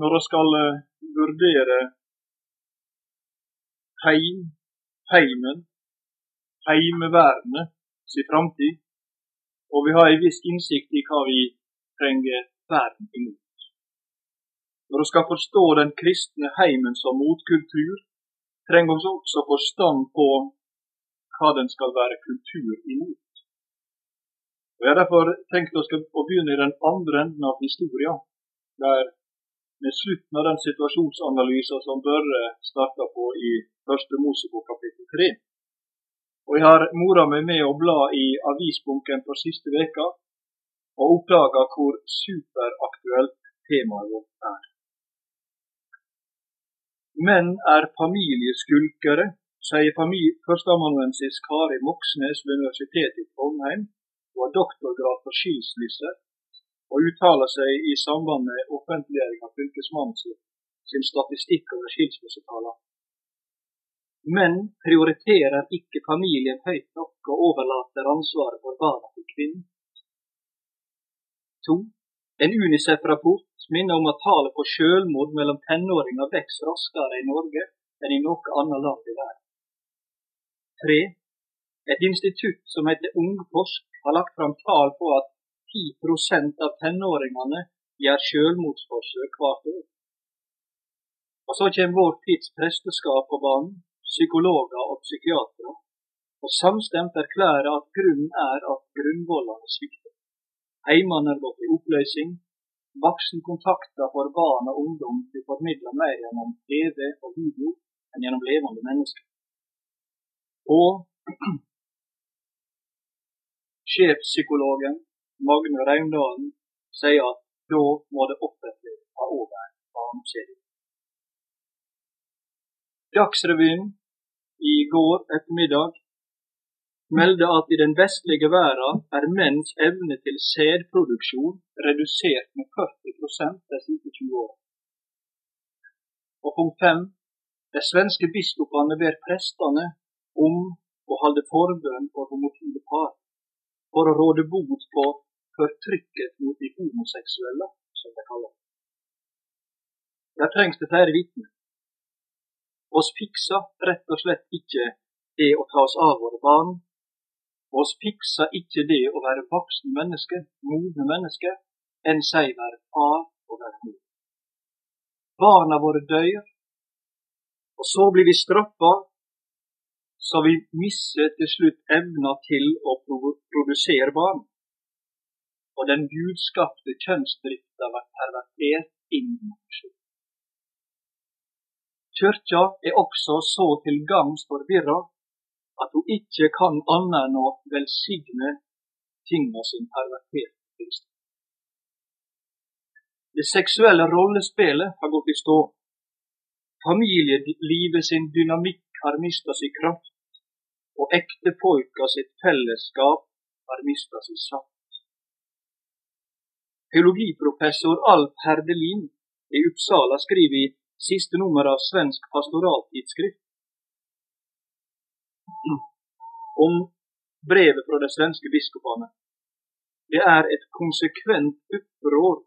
når vi skal eh, vurdere heim, heimen, heimevernet sin framtid, og vi har en viss innsikt i hva vi trenger vern imot. Når vi skal forstå den kristne heimen som motkultur, trenger vi også forstand på hva den skal være kultur imot. Og Jeg har derfor tenkt å begynne i den andre enden av historien, der med slutten av den situasjonsanalysen som Børre starta på i første Mosebok kapittel 3. Og Jeg har mora meg med å bla i avisbunken for siste veka og oppdaga hvor superaktuelt temaet vårt er. Menn er familieskulkere, sier førsteamanuensis Kari Moxnes ved Universitetet i Trondheim, og har doktorgrad for skilsmisse og uttaler seg i samband med offentliggjøring av fylkesmannens sin statistikk over skilsmissetallene, Menn prioriterer ikke familien høyt nok og overlater ansvaret for barna til kvinnen. To. En Unicef-rapport minner om at tallet på selvmord mellom tenåringer vokser raskere i Norge enn i noe annet land i verden. Tre. Et institutt som heter Ungforsk, har lagt fram tall på at 10% av tenåringene gjør selvmordsforsøk hvert år. Og Så kommer vår tids presteskap på banen, psykologer og psykiatere, og samstemt erklærer at grunnen er at grunnvollene svikter. Heimene er gått i oppløsning, voksenkontakter for barn og ungdom blir formidla mer gjennom TV og video enn gjennom levende mennesker. Og sjefpsykologen Magne Raundalen sier at da må det offentlige ta over barnekjeden. Dagsrevyen i går ettermiddag meldte at i den vestlige verden er menns evne til sædproduksjon redusert med 40% de siste 20 årene. Og punkt 5. De svenske biskopene ber prestene om å holde forbønn for homofile par for å råde bot på fortrykket mot de homoseksuelle, som det kalles. Der trengs det flere vitner. Oss fikser rett og slett ikke det å ta oss av våre barn. Oss fikser ikke det å være voksne mennesker, modne mennesker, enn seg være far og være mor. Barna våre dør, og så blir vi straffa så vi mister til slutt evna til å produsere barn og den gudskapte kjønnsdrifta blir pervertert inn i nasjonen. Kyrkja er også så til gagns forvirra at hun ikke kan annet enn å velsigne tinga sin perverterte tilstand. Det seksuelle rollespillet har gått i stå. Familielivet sin dynamikk har mista sin kraft, og ektefolka sitt fellesskap har mista sin saft. Teologiprofessor Alf Herdelin i Uppsala skriver i siste nummer av Svensk pastoraltidsskrift om brevet fra de svenske biskopene. Det er et konsekvent opprør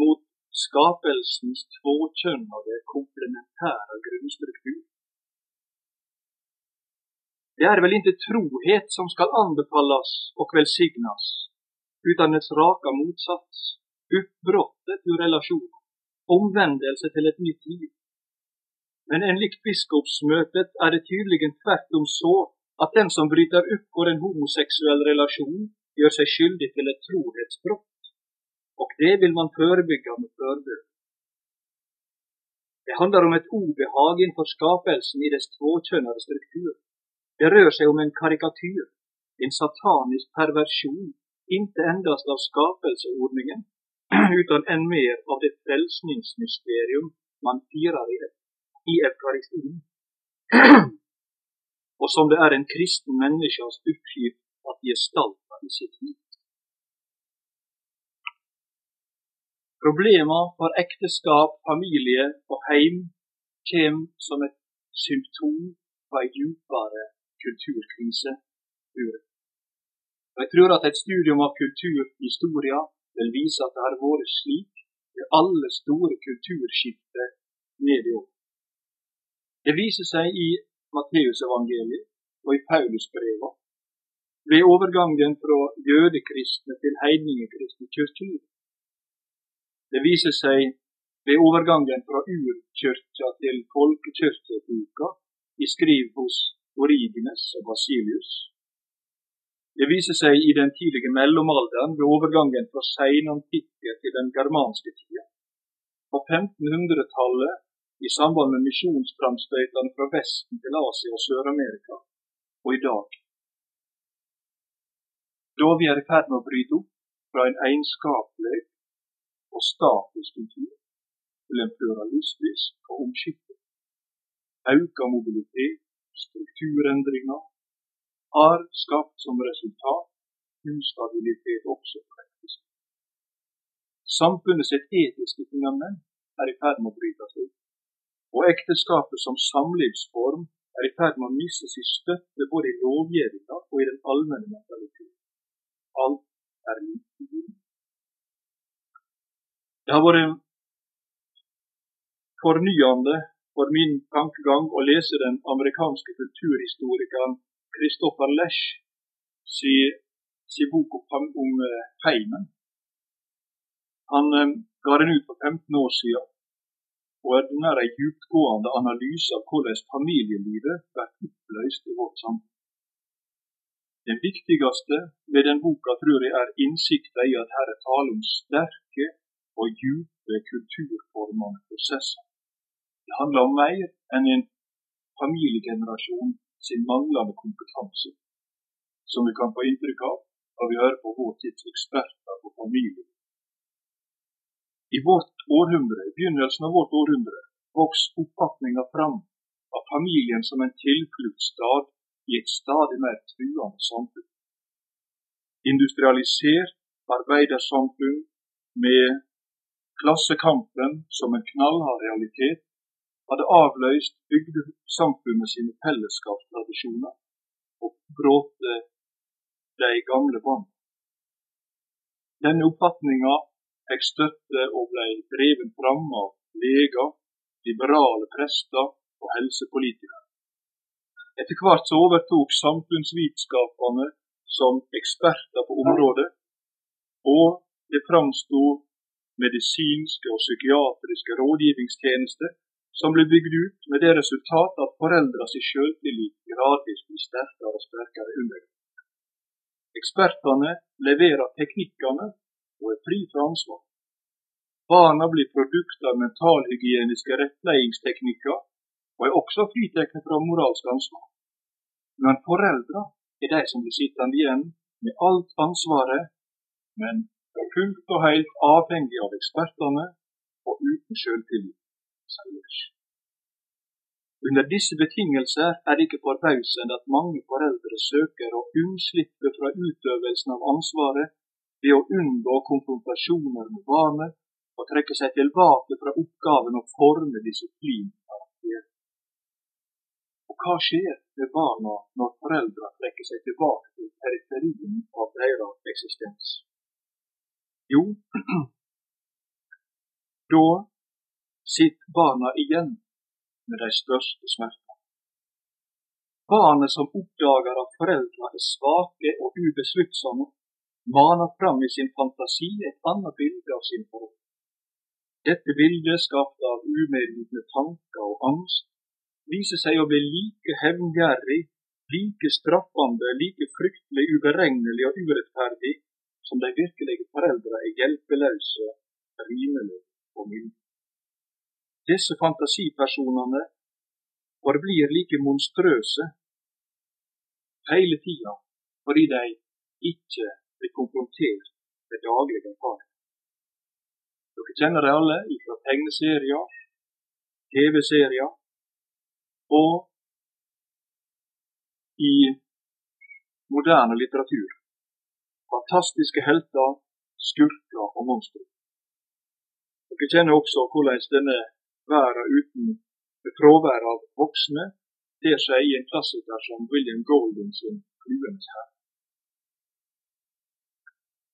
mot skapelsens tvåkjønnede komplementære grunnstruktur. Det er vel ikke trohet som skal anbefales og velsignes, utan dess raka motsats, uppbrottet ur relation, omvändelse till ett nytt liv. Men enligt biskopsmötet är det tydligen tvärtom så att den som bryter upp ur en homosexuell relation gör sig skyldig till ett trohetsbrott. Och det vill man förebygga med förbud. Det handlar om ett obehag inför skapelsen i dess tvåkönade struktur. Det rör sig om en karikatyr, en satanisk perversion inte endast av skapelseordningen, utan än mer av det frälsningsmysterium man firar i, i eukaristin. och som det är en kristen människas uppgift att gestalta i sitt liv. Problemer for ekteskap, familie og heim kommer som et symptom på en dypere kulturkrise. Og Jeg tror at et studium av kulturhistoria vil vise at det har vært slik ved alle store kulturskifter ned i år. Det viser seg i Matteusevangeliet og i Paulusbreva ved overgangen fra jødekristne til heidningekristne kirkeliv. Det viser seg ved overgangen fra urkirka til folkekirkeboka i skriv hos Origines og Basilius. Det viser seg i den tidlige mellomalderen ved overgangen fra seinantikke til den germanske tida. På 1500-tallet i samband med misjonsframstøytene fra Vesten til Asia og Sør-Amerika, og i dag. Da vi er i ferd med å bryte opp fra en egenskapelig og statisk kultur til en pluralistisk og omskiftet. Auka mobilitet, strukturendringer, har skapt som resultat ustabilitet også på praktisk. Samfunnet sitt etiske fundament er i ferd med å brytes ut, og ekteskapet som samlivsform er i ferd med å miste sin støtte både i lovgivninga og i den allmenne mentaliteten. Alt er likegyldig. Det har vært fornyende for min tankegang å lese den amerikanske kulturhistorikeren Christopher Lesch si, si bok om, om uh, heimen. Han eh, ga den ut for 15 år siden, og den er en dyptgående analyse av hvordan familielivet blir oppløst i vårt samfunn. Det viktigste ved den boka tror jeg er innsikten i at her er tale om sterke og dype kulturformende prosesser. Det handler om mer enn en familiegenerasjon sin manglende kompetanse, som vi kan få inntrykk av når vi hører på vår tids eksperter på familie. I vårt århundre, begynnelsen av vårt århundre vokste oppfatninga fram av familien som en tilfluktsstad i et stadig mer truende samfunn. Industrialisert arbeidersamfunn med klassekampen som en knallhard realitet hadde avløst bygdesamfunnet sine fellesskapstradisjoner og bråte de gamle bånd. Denne oppfatninga fikk støtte og ble dreven fram av leger, liberale prester og helsepolitikere. Etter hvert så overtok samfunnsvitenskapene som eksperter på området, og det framsto medisinske og psykiatriske rådgivningstjenester som ble bygd ut med det resultat at foreldrenes selvtillit gradvis blir sterkere og sterkere under. Ekspertene leverer teknikkene og er fri fra ansvar. Barna blir produkter av mentalhygieniske rettleiingsteknikker og er også fritatt fra moralsk ansvar. Men foreldra er de som blir sittende igjen med alt ansvaret, men er fullt og helt avhengig av ekspertene og uten sjøltillit. Under disse betingelser er det ikke forbausende at mange foreldre søker å unnslippe fra utøvelsen av ansvaret ved å unngå konfrontasjoner med barnet og trekke seg tilbake fra oppgaven å forme disiplin. Og hva skjer med barna når foreldra trekker seg tilbake til periferien av deres eksistens? Jo, da sitter barna igjen med de største smertene. Barnet som oppdager at foreldra er svake og ubesluttsomme, maner fram i sin fantasi et annet bilde av sin forhold. Dette bildet, skapt av umedvitne tanker og angst, viser seg å bli like hevngjerrig, like straffende, like fryktelig uberegnelig og urettferdig som de virkelige foreldre er hjelpeløse, rimelige og milde. Disse fantasipersonene forblir like monstrøse hele tida fordi de ikke blir konfrontert med daglig erfaring. Dere kjenner det alle fra tegneserier, TV-serier og i moderne litteratur. Fantastiske helter, skurker og monstre. Dere kjenner også hvordan denne verden uten fravær av voksne ter seg i en klassiker som William Golding sin 'Fluenes herre'.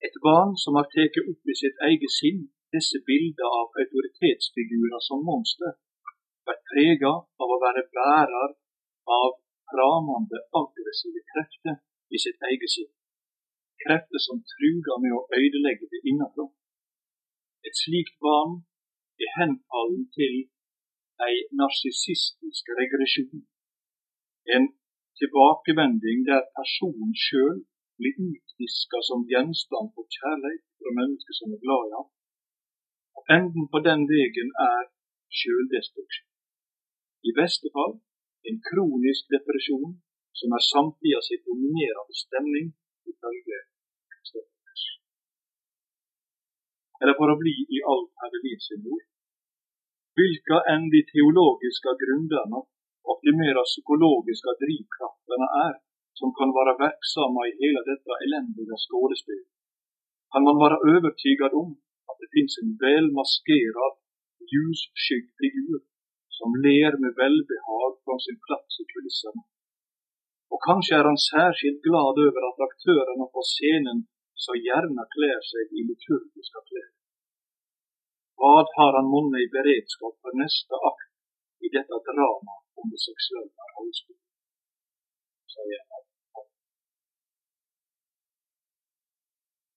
Et barn som har tatt opp i sitt eget sinn disse bildene av autoritetsfigurer som monster vært prega av å være bærer av framande, aggressive krefter i sitt eget sinn. Krefter som truger med å ødelegge det innenfra. Et slikt barn er henfallen til ei narsissistisk regresjon. En tilbakevending der personen sjøl blir utviska som gjenstand for kjærlighet fra mennesker som er glad i ham. Og enden på den veien er sjøldestruksjon. I beste fall en kronisk depresjon som er samtida sin dominerende stemning, ifølge Eller for å bli i alt herlig sin ord Hvilke enn de teologiske grundene og de mer psykologiske drivkraftene er, som kan være verksomme i hele dette elendige skålespillet, kan man være overtyget om at det finnes en velmaskeret, ljusskygg figur som ler med velbehag fra sin plass i kulissene. Og kanskje er han særskilt glad over at aktørene på scenen så gjerne kler seg i liturgiske klær. Hva har han monne i beredskap for neste akt i dette dramaet om det seksuelle han.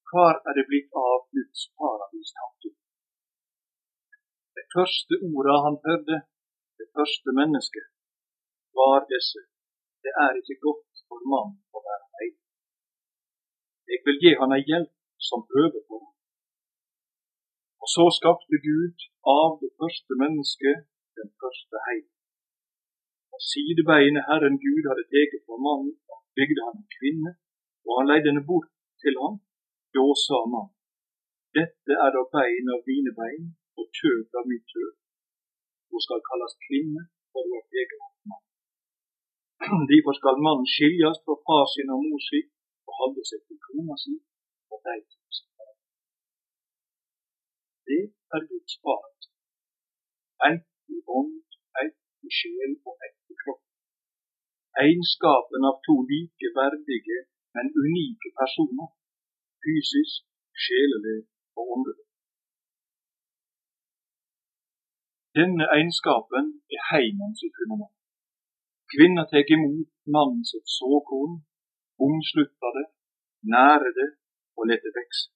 Hvor er det blitt av Guds paradistanke? De første orda han hørte, det første mennesket, var disse. Det er ikke godt for mann å være. Jeg vil gi han ei hjelp som prøver på ham. Og så skapte Gud av det første mennesket den første heim. Og sidebeinet Herren Gud hadde tatt fra mannen, bygde han en kvinne, og han leide henne bort til ham. Da sa mannen, dette er da bein av dine bein og kjøtt av mitt kjøtt. Hun skal kalles kvinne, for hun er egen mann. Derfor skal mannen skilles fra far sin og mor si og holde seg til kona si og de to Det er Guds barn. Ett i ånd, ett i sjel og ett i kropp. Egenskapen av to like verdige, men unike personer, fysisk, sjelelig og åndelig. Denne egenskapen er heimen sitt fenomen. Kvinna tar imot mannen sitt såkorn, omslutter det, nære det og det vokse.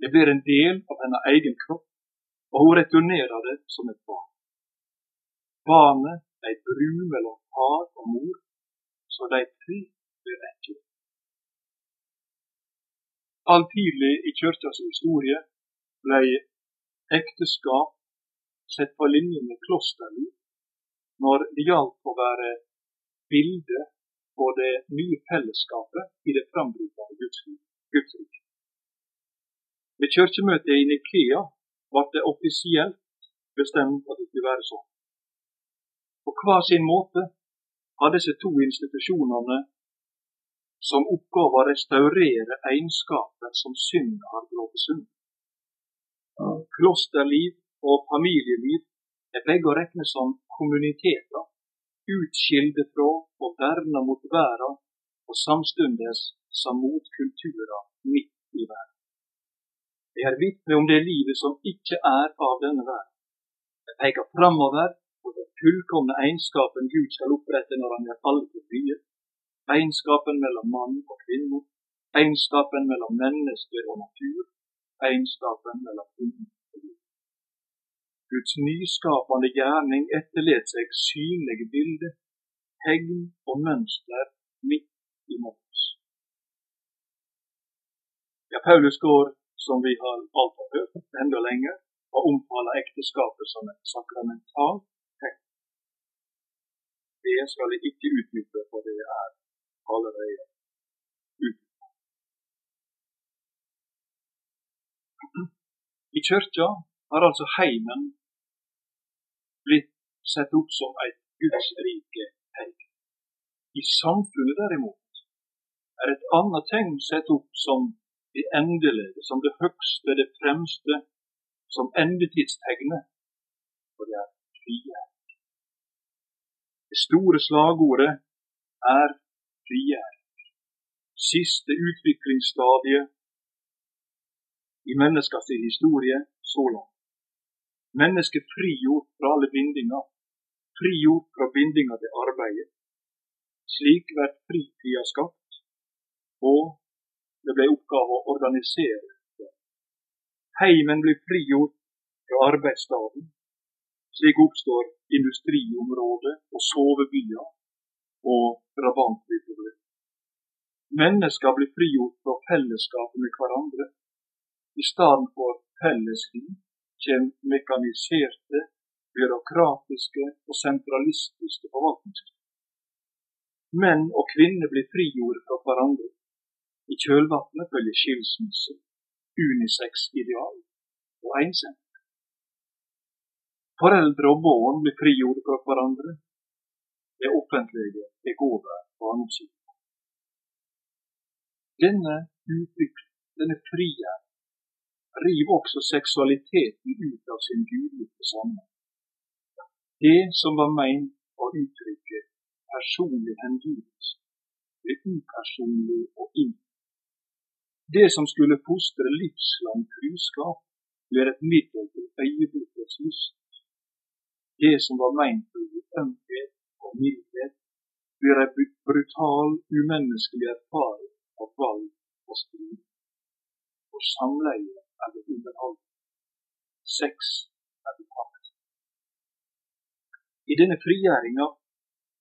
Det blir en del av hennes egen kropp, og hun returnerer det som et barn. Barnet er ei bru mellom far og mor, så de tre blir ett. All tidlig i kirkas historie ble ekteskap sett på linje med klosterliv når det gjaldt å være bilde på det nye fellesskapet i det frambrytende gudsriket. Ved kirkemøtet i Nikea ble det offisielt bestemt at det skulle være sånn. På hver sin måte har disse to institusjonene som oppgave å restaurere egenskaper som synd har blåst sund. Klosterliv og familieliv er begge å regne som kommuniteter, utskilde fra og verna mot verda, og samstundes som motkulturer midt i verden. Det er vitne om det livet som ikke er av denne verden. Det peker framover på den fullkomne egenskapen Gud skal opprette når han gjør alle til byer. Egenskapen mellom mann og kvinne, egenskapen mellom mennesker og natur, egenskapen mellom himmel Guds nyskapende gjerning etterlet seg synlige bilder, tegn og mønster midt imot oss. Ja, Paulus går, som vi har alt har hørt, enda lenger og omtaler ekteskapet som et sakramentalt tegn. Det skal jeg ikke utdype, for det er allerede utdypet. I kirka har altså heimen blitt sett opp som et gudsrike tegn. I samfunnet derimot er et annet tegn sett opp som det endelige, som det høgste, det fremste, som endetidstegnet. Og det er frigjøring. Det store slagordet er frigjøring. Siste utviklingsstadiet i menneskets historie så langt. Mennesket frigjort fra alle bindinger, frigjort fra bindinger til arbeidet. Slik blir fritida skapt, og det ble oppgave å organisere det. Heimen blir frigjort fra arbeidsstaden. Slik oppstår industriområder og sovebyer og drabantbyggere. Mennesker blir frigjort fra fellesskapet med hverandre. I stedet for fellesliv kommer mekaniserte, byråkratiske og sentralistiske forvaltningssystem. Menn og kvinner blir frigjort fra hverandre. I kjølvannet følger skilsmisse, unisex-ideal og ensomhet. Foreldre og barn blir frigjort fra hverandre. Det offentlige er over barneomsorgen. Denne utvikling, denne frihet, river også seksualiteten ut av sin gudgitte sammenheng. Det som var meint å uttrykke personlig hengivelse, blir upersonlig og inn. Det som skulle fostre livslang truskap, blir et middel til øyeblikkets lyst. Det som var meint å gi ømhet og mildhet, blir en brutal, umenneskelig erfaring av valg og strid. Og samleie eller underhold. Sex eller makt. I denne frigjøringa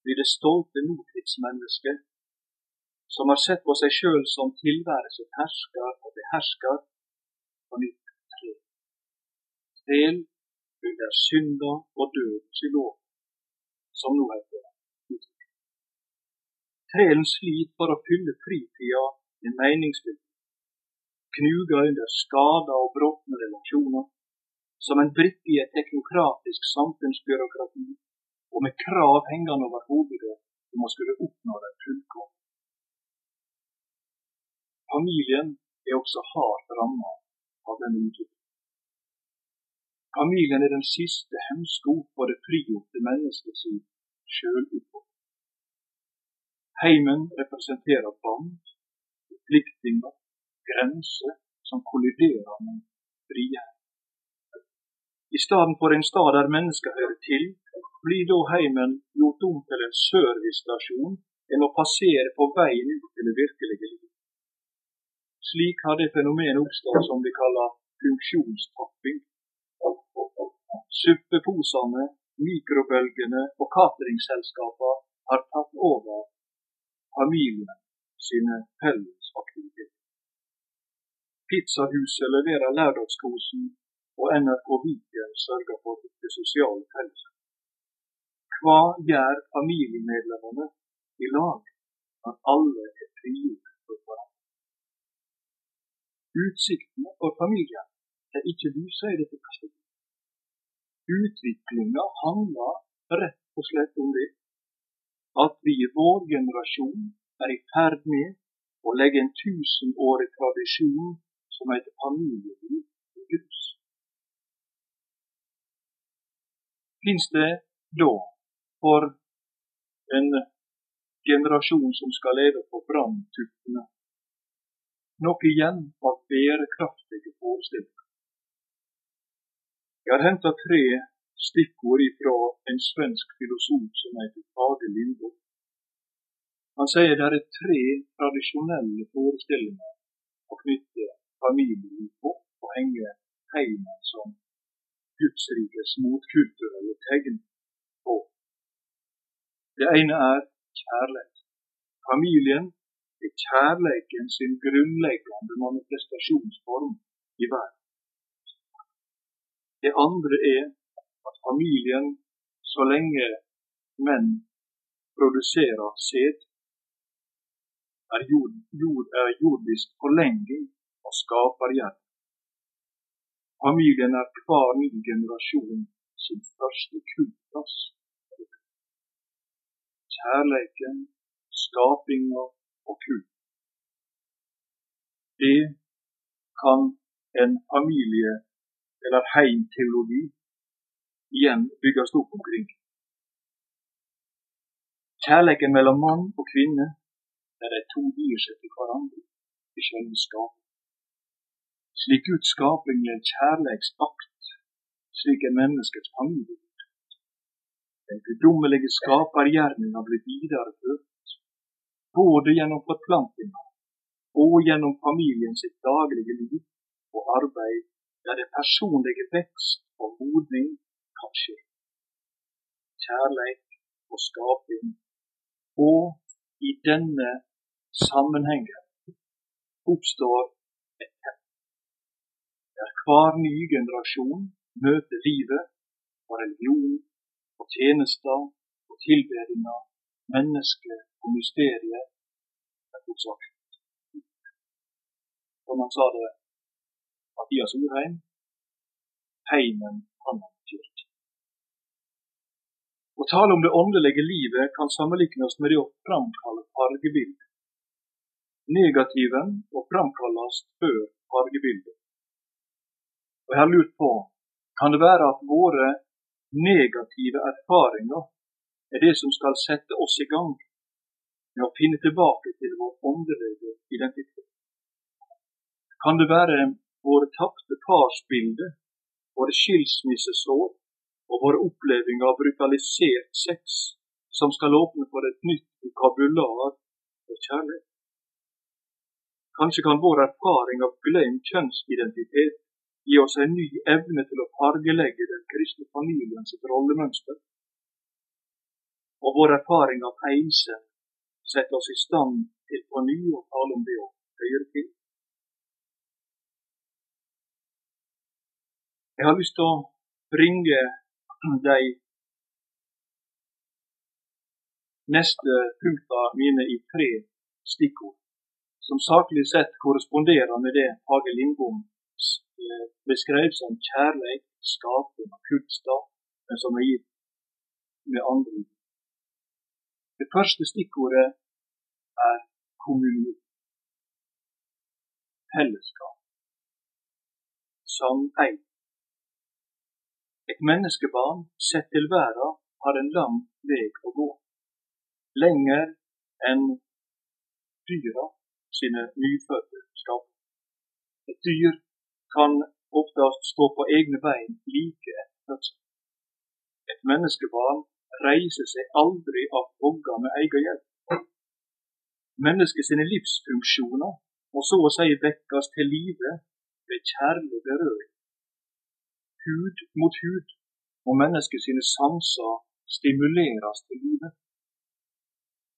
blir det stolte nåtidsmennesket, som har sett på seg sjøl som tilværelset hersker og behersker, på nytt tre. Del under synda og dødens lov, som nå heter det. Trælen sliter for å fylle fritida med meningsfylt knuga under skada og brotne relasjoner, som en brikke i et teknokratisk samfunnsbyråkrati, og med krav hengende over hodet om å skulle oppnå den fullkomne. Familien er også hardt ramma av den utviklingen. Familien er den siste hemsko for det frigjorte menneskets sjølutvikling. Heimen representerer bånd, forpliktinger, grenser som kolliderer med frihet. I stedet for en stad der mennesker hører til, blir da heimen gjort om til en servicestasjon en å passere på veien ut til det virkelige liv. Slik har det fenomenet oppstått som vi kaller funksjonstapping. Suppeposene, mikrobølgene og cateringselskapene har tatt over familien sine fellesaktiviteter. Pizzahuset leverer lørdagskosen, og NRK Viken sørger for det sosiale fellesskapet. Hva gjør familiemedlemmene i lag når alle er frigjort for hverandre? Utsiktene for familien er ikke lyse i dette perspektivet. Utviklinga handler rett og slett om det. At vi i vår generasjon er i ferd med å legge en tusenårig tradisjon som heter familieliv i Guds. Fins det da, for en generasjon som skal leve på branntuppene, noe igjen av bærekraftige forestillinger? Jeg har henta tre stikkord ifra en svensk filosof som heter Tage Lindborg. Han sier det er tre tradisjonelle forestillinger å knytte familieliv på og henge heimen som Gudsrikets motkulturelle tegn på. Det ene er kjærlighet. Familien er kjærleiken sin grunnleggende manifestasjonsform i verden. Det andre er at familien, så lenge menn produserer sæd, er, jord, jord, er jordisk forlenging og skaperhjerte. Familien er hver ny generasjon sin første kultplass. Kjærleiken, skapinga og kult. Det kan en familie- eller heimteologi igjen bygges opp omkring. Kjærleiken mellom mann og kvinne, der de to gir seg til hverandre i skapet. Slik Guds skaping er en kjærleiksakt, slik er menneskets handling. Den guddommelige skapergjerninga blir videreført, både gjennom forplantinga og gjennom familien sitt daglige liv og arbeid, der det personlige vekst og modning kan skje. Kjærleik og skaping. Og i denne sammenhengen oppstår et hjem, der hver ny generasjon møter livet og religion og tjenester og tilbedinga, mennesker og mysteriet er sagt. Som han sa det, Mathias Orheim, heimen har betyrt. Å tale om det åndelige livet kan sammenlignes med det å framkalle fargebilder. Negativen må framkalles før fargebildet. Og Jeg har lurt på kan det være at våre negative erfaringer er det som skal sette oss i gang med å finne tilbake til vår åndelige identitet? Kan det være våre tapte farsbilder, våre skilsmissesår og våre opplevinger av brutalisert sex som skal åpne for et nytt vokabular og kjærlighet? Kanskje kan vår erfaring av glemt kjønnsidentitet gi oss en ny evne til å fargelegge den kristne familien sitt rollemønster. Og vår erfaring av ensem setter oss i stand til på ny å tale om det å høre til. Jeg har lyst til å bringe de neste punktene mine i tre stikkord, som saklig sett korresponderer med det Hage Lindbom eh, beskrev som kjærlighet, skapende kunnskap, men som er gitt med andre. Det første stikkordet er kommune. Fellesskap. Sameid. Et menneskebarn sett til verden har en lang vei å gå. Lenger enn dyra sine nyfødte skaper. Et dyr kan oftest stå på egne bein like etter fødselen. Et menneskebarn reiser seg aldri av vogga med egen hjelp. Menneskets livsfunksjoner må så å si vekkes til live ved kjærlig berøring hud mot hud, og mennesket sine sanser stimuleres til livet.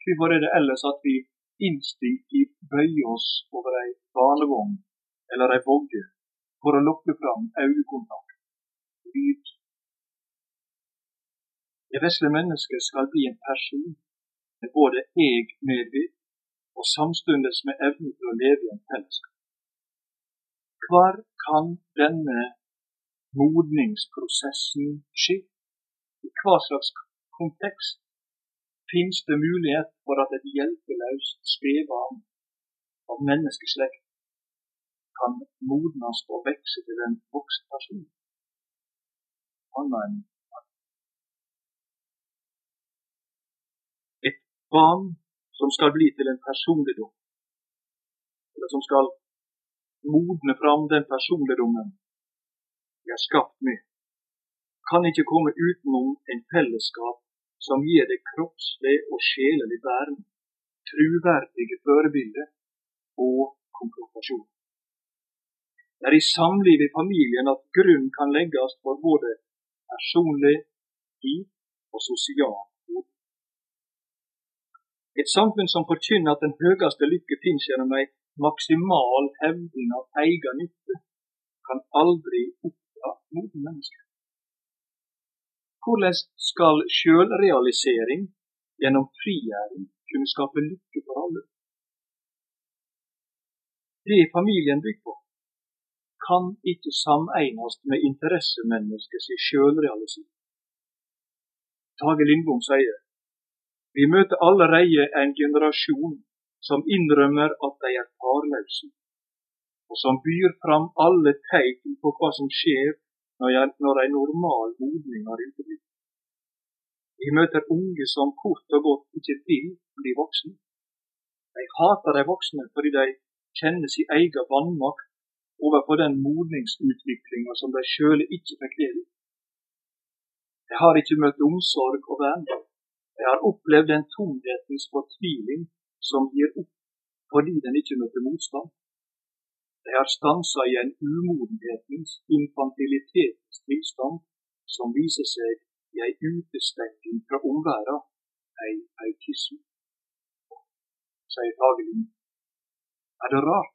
Hvorfor er det ellers at vi instinktivt bøyer oss over ei barnevogn eller ei vogge for å lokke fram øyekontakt, lyd? Det vesle mennesket skal bli en person med både eg medvitt og samstundes med evne til å leve i en fellesskap. Hvor kan denne modningsprosessen skje? I hva slags kontekst finnes det mulighet for at et hjelpeløst spedbarn av menneskeslekt kan modnes og vokse til en voksen person? Annet Et barn som skal bli til en personligdom, eller som skal modne fram den personligdommen vi er skapt med, kan ikke komme utenom en fellesskap som gir det kroppslig og sjelelig vern, truverdige forbilder og konfrontasjon. Det er i samlivet i familien at grunn kan legges for både personlig liv og sosial tid. Et samfunn som forkynner at den høyeste lykke finnes gjennom ei maksimal hevding av egen nytte, kan aldri oppdra noen mennesker. Hvordan skal sjølrealisering gjennom frigjøring kunne skape lykke for alle? Det familien bygger på, kan ikke sameines med interessemenneskets sjølrealisering. Tage Lindbom sier vi møter allerede en generasjon som innrømmer at de er farløse, og som byr fram alle tegn på hva som skjer når en normal modning har uteblitt. Vi møter unge som kort og godt ikke vil bli voksne. De hater de voksne fordi de kjenner sin egen vannmakt overfor den modningsutviklinga som de sjøle ikke fikk del i. De har ikke møtt omsorg og vern. De har opplevd den tomhetens fortviling som gir opp fordi den ikke møtte motstand. De har stansa i en umodenhetens, infantilitetens tilstand som viser seg i ei utestenging fra omverda, ei autisme. Sier Fagerlund. Er det rart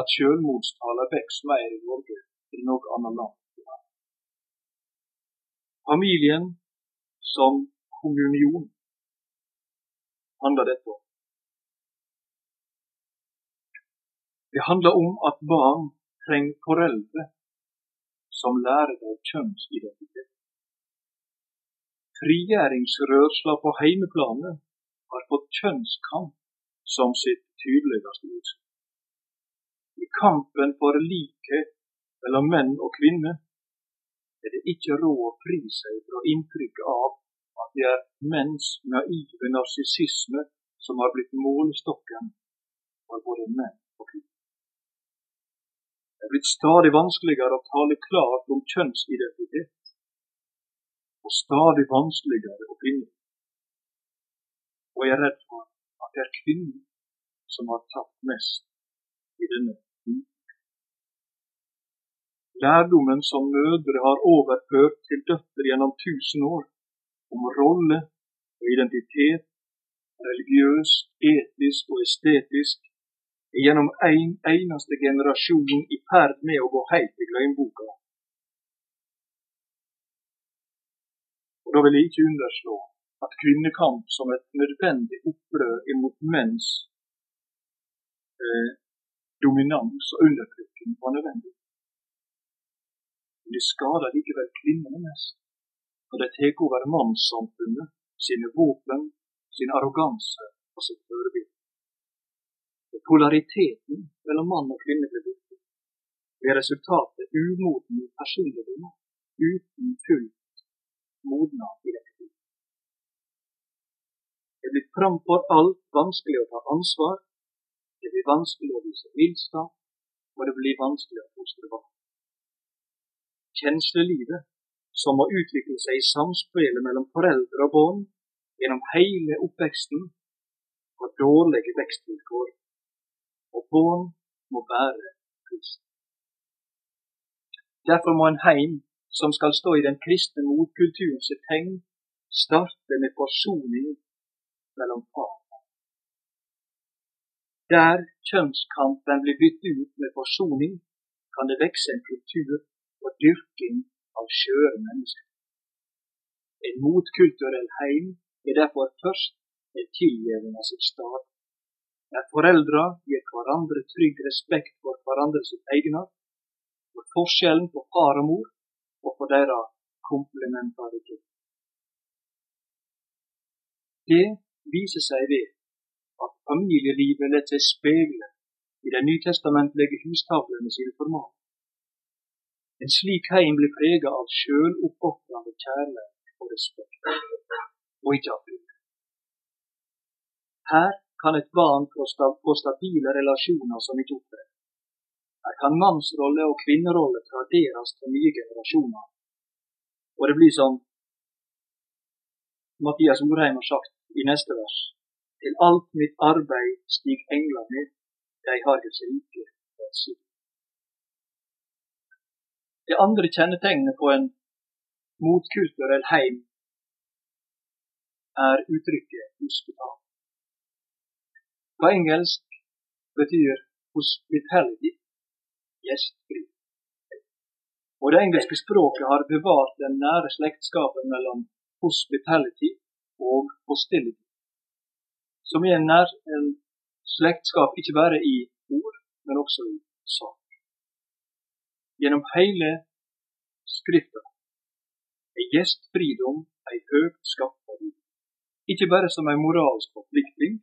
at sjølmordstala vokser mer i Norge i noe annet land? Familien som kommunion handler dette om. Det handler om at barn trenger foreldre som lærer dem kjønnsidentitet. Frigjøringsrørsla på heimeplanet har fått kjønnskamp som sitt tydeligste utslag. I kampen for likhet mellom menn og kvinner er det ikke råd å fri seg fra inntrykket av at det er menns naive narsissisme som har blitt målestokken for både menn og kvinner. Det er blitt stadig vanskeligere å tale klart om kjønnsidentitet, og stadig vanskeligere å finne. Og jeg er redd for at det er kvinnen som har tapt mest i denne Lærdommen som mødre har overført til døtre gjennom tusen år, om rolle og identitet, religiøs, etisk og estetisk, er gjennom en eneste generasjon i ferd med å gå helt i glemmeboka. Og Da vil jeg ikke underslå at kvinnekamp som et nødvendig opprør imot menns eh, dominans og undertrykking var nødvendig. Men det skader likevel kvinnene mest Og de tar over mannssamfunnet, sine våpen, sin arroganse og sitt forbilde. Polariteten mellom mann og kvinne blir borte. Er resultatet umoden personligdom uten fullt modna identitet. Det blir framfor alt vanskelig å ta ansvar, det blir vanskelig å vise villskap, og det blir vanskelig å fostre barn. Kjenslelivet, som må utvikle seg i samspillet mellom foreldre og barn gjennom hele oppveksten, har dårlige vekstvilkår og barn må bære Krist. Derfor må en heim som skal stå i den kristne motkulturens tegn, starte med forsoning mellom far Der kjønnskampen blir byttet ut med forsoning, kan det vokse en kultur og dyrking av skjøre mennesker. En motkulturell heim er derfor først en tilgjeving av sitt stad der foreldra gir hverandre trygg respekt for hverandres egenart, for forskjellen på far og mor, og for deres komplementaritet. Det viser seg ved at familielivet lar seg speile i de nytestamentlige hustavlene sine format. En slik heim blir prega av sjøloppofrende kjærlighet og respekt, og ikke av Her kan et barn få stabile relasjoner som ikke opptrer. Her kan mannsrolle og kvinnerolle traderes til nye generasjoner. Og det blir som Mathias Orheim har sagt i neste vers. Til alt mitt arbeid stig engler ned, de har Guds rike velsignet. Det andre kjennetegnet på en motkulturell heim er uttrykket hospital. På engelsk betyr 'hospitality' gjestfri. Og det engelske språket har bevart den nære slektskapen mellom 'hospitality' og 'hostility', som er en, nær, en slektskap ikke bare i ord, men også i sak. Gjennom hele Skrifta er gjestfridom ei høgt skatta Ikke bare som ei moralsk forplikting,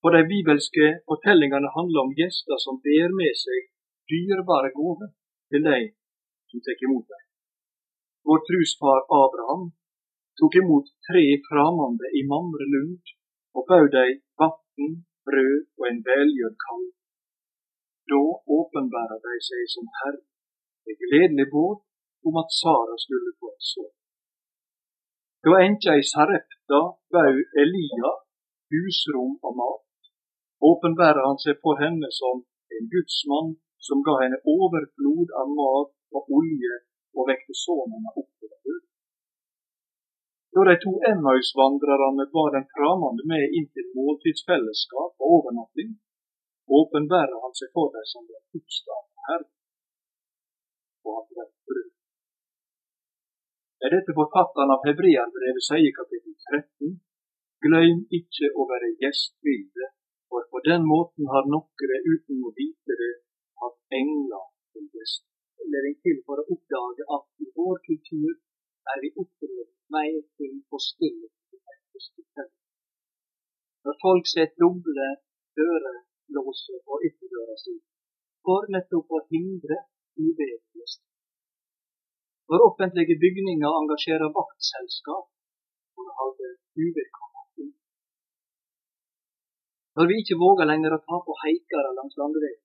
for de bibelske fortellingene handler om gjester som ber med seg dyrebare gaver til de som tar imot dem. Vår trusfar Abraham tok imot tre framande i Mamre lund og bød dem vann, brød og en velgjørt kalv. Da åpenbærer de seg som Herre, med gledelig båt om at Sara skulle få en sønn. Da enka i Sarepta bød Elia husrom og mat, åpenbærer han seg for henne som en gudsmann som ga henne overflod av mat og olje og vekte sønnene opp til døde. Da de to Emmaus-vandrerne var den framande med inn til måltidsfellesskap og overnatting, åpenbærer han seg for dem som den oppstandende Herre, og han ble brød. Er dette forfatteren av Hebreerbrevet sier kapittel 13, glem ikke å være gjestvilde, for på den måten har noen uten å vite det hatt engler til gjest. Læring til for å oppdage at i vår kultur er vi oppdrevet mer til å stille Når folk setter doble dører låser på ytterdøra si for nettopp å hindre uvedenhet. Når offentlige bygninger engasjerer vaktselskap for å holde uvedkommende. Når vi ikke våger lenger å ta på haikere langs landeveien.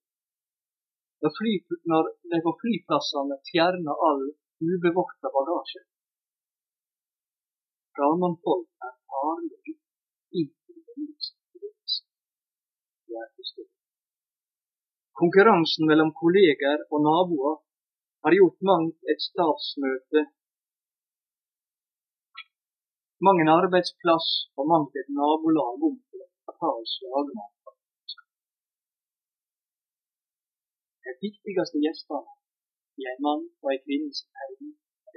Når, fly, når de på flyplassene fjerner all ubevokta bagasje. Ramannfolk er farlige inntil det Konkurransen mellom kolleger og naboer har gjort mangt et statsmøte, mang en arbeidsplass og mangt et nabolag om til et fatalt slagmark. De viktigste gjestene i en mann og en kvinnes heim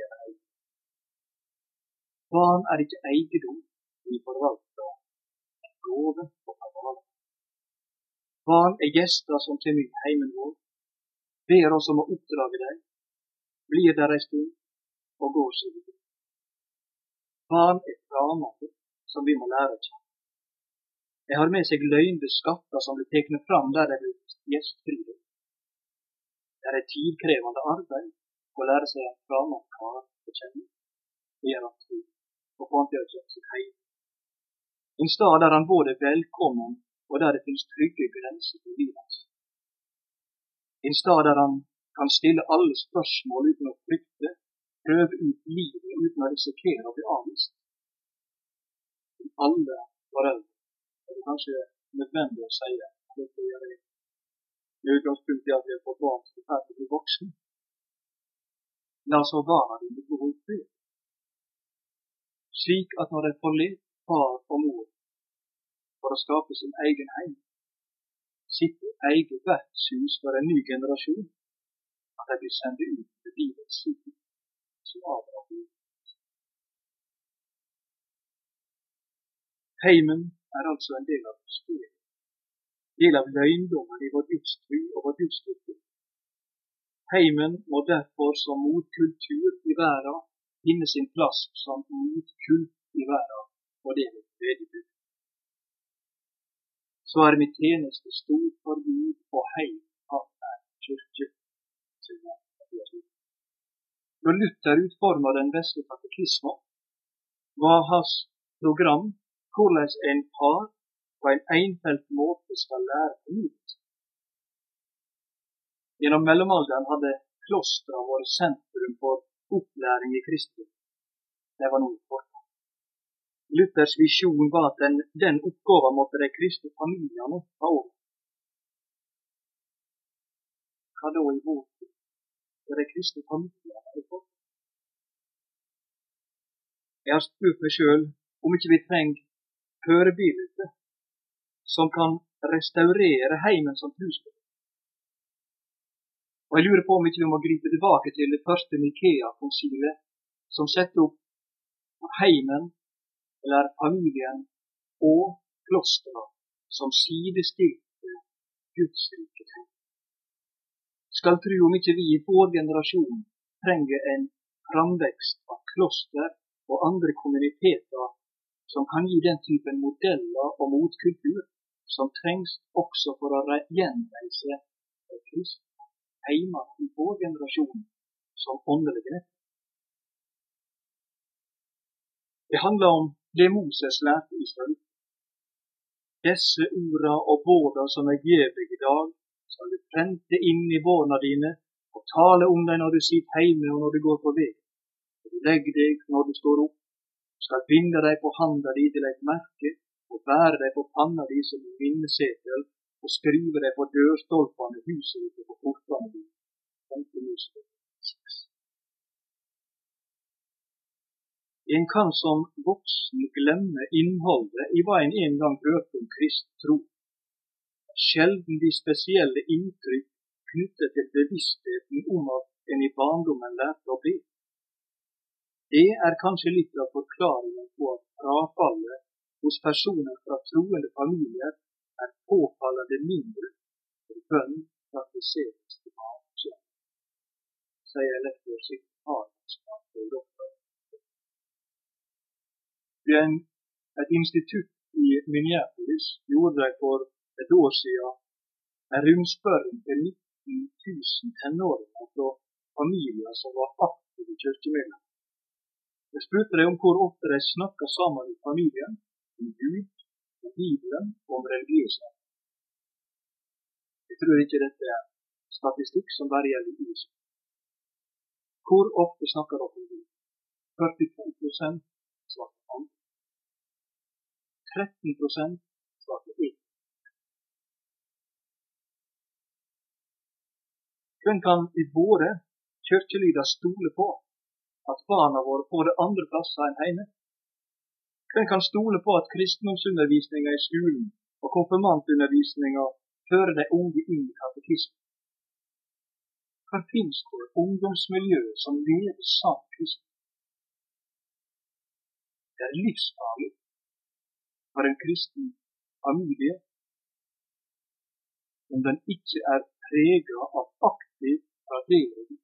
er heim. Barn er ikke eiendom vi forvalter, en gave og forvalte. Barn er gjester som kommer i heimen vår, ber oss om å oppdrage dem, blir der ei stund og går seg videre. Barn er fremmede som vi må lære å kjenne. De har med seg løgnede skatter som blir tatt fram der de blir gjestfrie. Det er tidkrevende arbeid å lære seg en fremmed kar å kjenne, han tro og få han til å kjenne seg hjemme. En stad der han både er velkommen og der det finnes trygge grenser for livet hans. En stad der han kan stille alle spørsmål uten å frykte, prøve ut livet uten å risikere å bli avvist. Alle foreldre er det kanskje nødvendig å si det. Dette gjør med utgangspunkt i at vi har fått barn som er ferdig bli voksne. La så barna dine få fred, slik at når de forlater far og mor for å skape sin egen heim. Sitt eget vertshus for en ny generasjon. At de blir sendt ut til livets side som Abraham. Heimen er altså en del av spillet. Del av løgndommen i vår gudstro og vår gudskultur. Heimen må derfor som motkultur i verden finne sin plass som motkult i verden, og det er det tredje bud så er min tjeneste stor for Gud og av er kirke. Når Luther utforma den vesle katekismen, var hans program hvordan en par på en enfelt måte skal lære fornyet. Gjennom mellomalderen hadde klostra vært sentrum for opplæring i kristendom. Det var noe for Luthers visjon var at den, den oppgaven måtte de kristne familiene ta over. Hva da i vår tid? De kristne familiene er. Jeg har spurt meg sjøl om ikke vi trenger førebilder som kan restaurere heimen som trosbygg. Og jeg lurer på om ikke vi må gripe tilbake til det første Nikea-konsilet, som setter opp heimen eller familien og klosteret som sidestilte Guds rike. Skal tru om ikke vi i vår generasjon trenger en framvekst av kloster og andre kommuniteter som kan gi den typen modeller og motkultur som trengs også for å gjenreise kristne hjemme i vår generasjon som åndelige Det handler om det Moses lærte Israel. Disse orda og båda som jeg gjev deg i dag, skal du prente inn i barna dine og tale om dem når du sitter hjemme og når du går på vei. Du legger deg når du står opp, du skal binde deg på handa di til et merke og bære deg på panna di som en minnesetel og skrive deg på dørstolpene, huset ditt og på portene dine. En kan som voksen glemme innholdet i hva en en gang hørte om kristen tro. Sjelden de spesielle inntrykk knyttet til bevisstheten om at en i barndommen lærte å be. Det er kanskje litt av forklaringen på at frafallet hos personer fra troende familier er påfallende mindre for bønn praktiseres til barn, sier lektor Sigmund Haraldsson til doktor en, et institutt i Minneapolis gjorde for et år siden en rundspørring til 19 000 tenåringer fra familier som var aktive kirkemedlemmer. Jeg spurte dem om hvor ofte de snakka sammen i familien om Gud, om Bibelen og om religiøse. Jeg tror ikke dette er statistikk som bare gjelder USA. Hvor ofte snakker dere om Gud? 42 svarte han. 13 svarte ikke. Hvem kan i våre kirkelyder stole på at barna våre får det andre plasser enn hjemme? Hvem kan stole på at kristendomsundervisninga i skolen og konfirmantundervisninga fører de unge inn i katekismen? Hvor finnes det ungdomsmiljø som lever sant kristen? Det er livsfarlig for en kristen familie om den ikke er prega av aktiv radering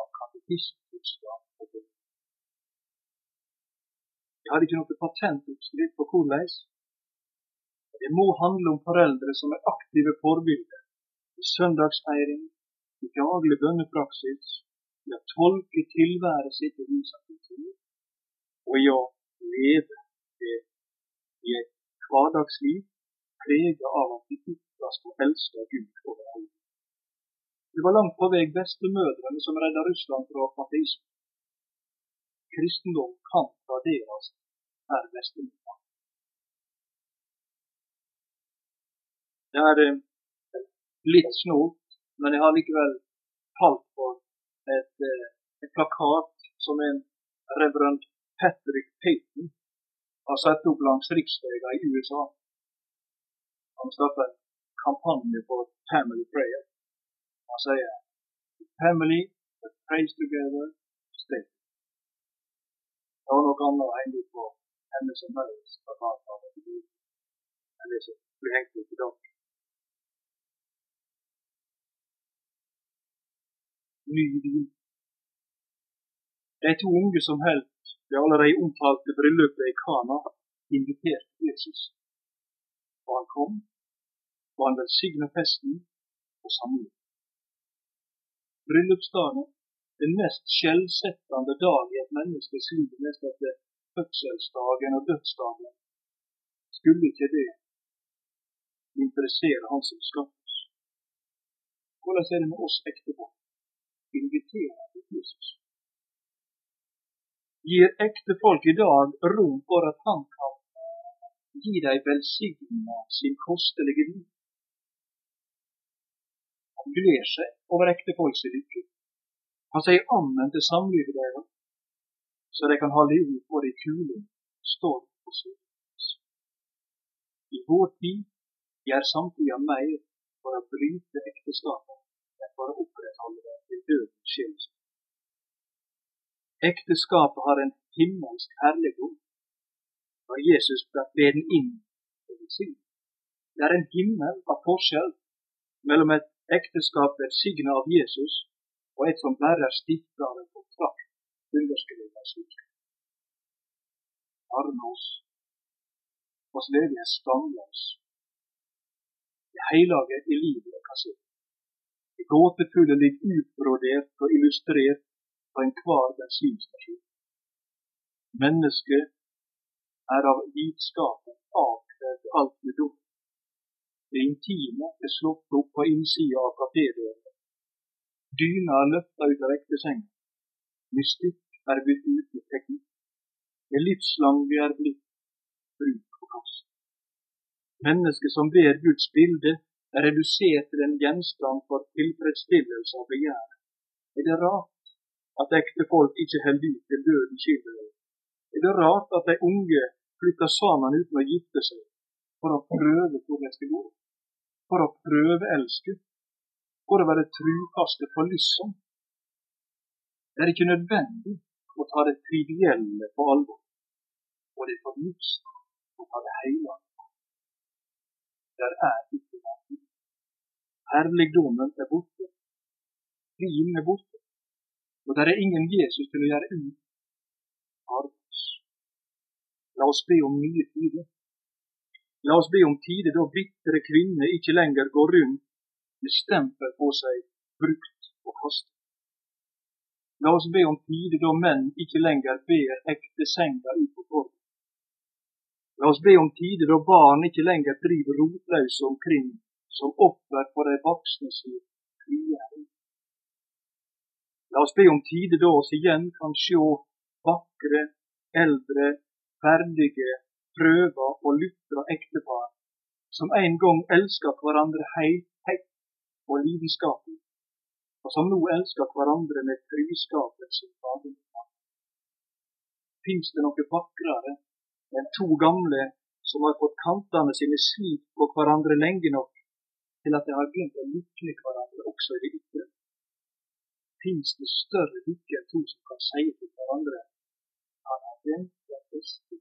av katekismekunnskap og bønn. Jeg har ikke noe patentoppskrift på hvordan. Det må handle om foreldre som er aktive forbilder i søndagsfeiring, i daglig bønnepraksis, i å tolke tilværet sitt i lys og i å leve det i et hverdagsliv preget av at vi ytterst og elsker Gud over alle. Det var langt på vei bestemødrene som redda Russland fra ateisme. Kristendom kan raderes per bestemor. Det er eh, litt snålt, men jeg har likevel talt for et, eh, et plakat som en reverend Patrick Payton har satt opp langs riksveier i USA. Han starta en kampanje for Family Prayer. Han sier Family that prays together, stay. Det var noe annet å henge på hennes og plakat enn det som blir hengt opp dag. Ny vin. De to unge som holdt det allerede omtalte bryllupet i Kana inviterte Jesus. Og han kom, og han velsigna festen og samlet. Bryllupsdagen, den mest skjellsettende dag i et menneskes liv nest etter fødselsdagen og dødsdagen, skulle ikke det interessere han som skapte oss. Hvordan er det med oss ektepar? Inviterer til Jesus? Gir ektefolk i dag rom for at han kan gi dem velsigna sin kostelige liv. Han gleder seg over ektefolks lykke. Han sier ammen til samlivet deres, så de kan holde ut både i kuling, storm og solskinns. I vår tid gjør samtida mer for å bryte ekteskapet enn for å opprettholde det til døden skjellsord. Ekteskapet har en himmelsk herligdom. Når Jesus ble beden inn Det er en himmel av forskjell mellom et ekteskap velsignet av Jesus og et som bare er av en kontrakt underskrevet av slik. Arme oss, oss ledige skamløs. Det hellige i livet er kassert. Det gåtefulle ligger utbrodert og illustrert på enhver bensinstasjon. Mennesket er av vitskapen avkledd alt med dom. Det intime er slått opp på innsida av kafédørene. Dyna er løfta ut av ektesenga. Mystikk er bytt ut med teknikk. Det livslange er blitt bruk og kast. Mennesket som ber Guds bilde, er redusert til en gjenstand for tilfredsstillelse og begjær. Er det rart at ektefolk ikke holder ut til døden skiller dem? Er det rart at de unge flytter sammen uten å gifte seg, for å prøve hvordan det gå? For å prøve elsket. For å være trufaste for lyssom? Det er ikke nødvendig å ta det trivielle på alvor, og det er for lyst å ta det hele. Der er ikke verden. Herligdommen er borte. Frien er borte. Og der er ingen Jesus til å gjøre ut av oss. La oss be om nye tider. La oss be om tider da bitre kvinner ikke lenger går rundt med stempel på seg brukt og kastet. La oss be om tider da menn ikke lenger ber ekte senga ut på torget. La oss be om tider da barn ikke lenger driver rotløse omkring som offer for de voksne sin frigjøring. La oss be om tide da oss igjen kan se vakre, eldre, ferdige, prøva og lytra ektepar som en gang elska hverandre heilt, heilt og lidenskapelig, og som nå elsker hverandre med friskapelse faderskap. Fins det noe vakrere enn to gamle som har fått kantene sine slik på hverandre lenge nok til at de har begynt å lykke hverandre også i det ytre? Fins det større lykke enn to som kan si til hverandre han den ventet beste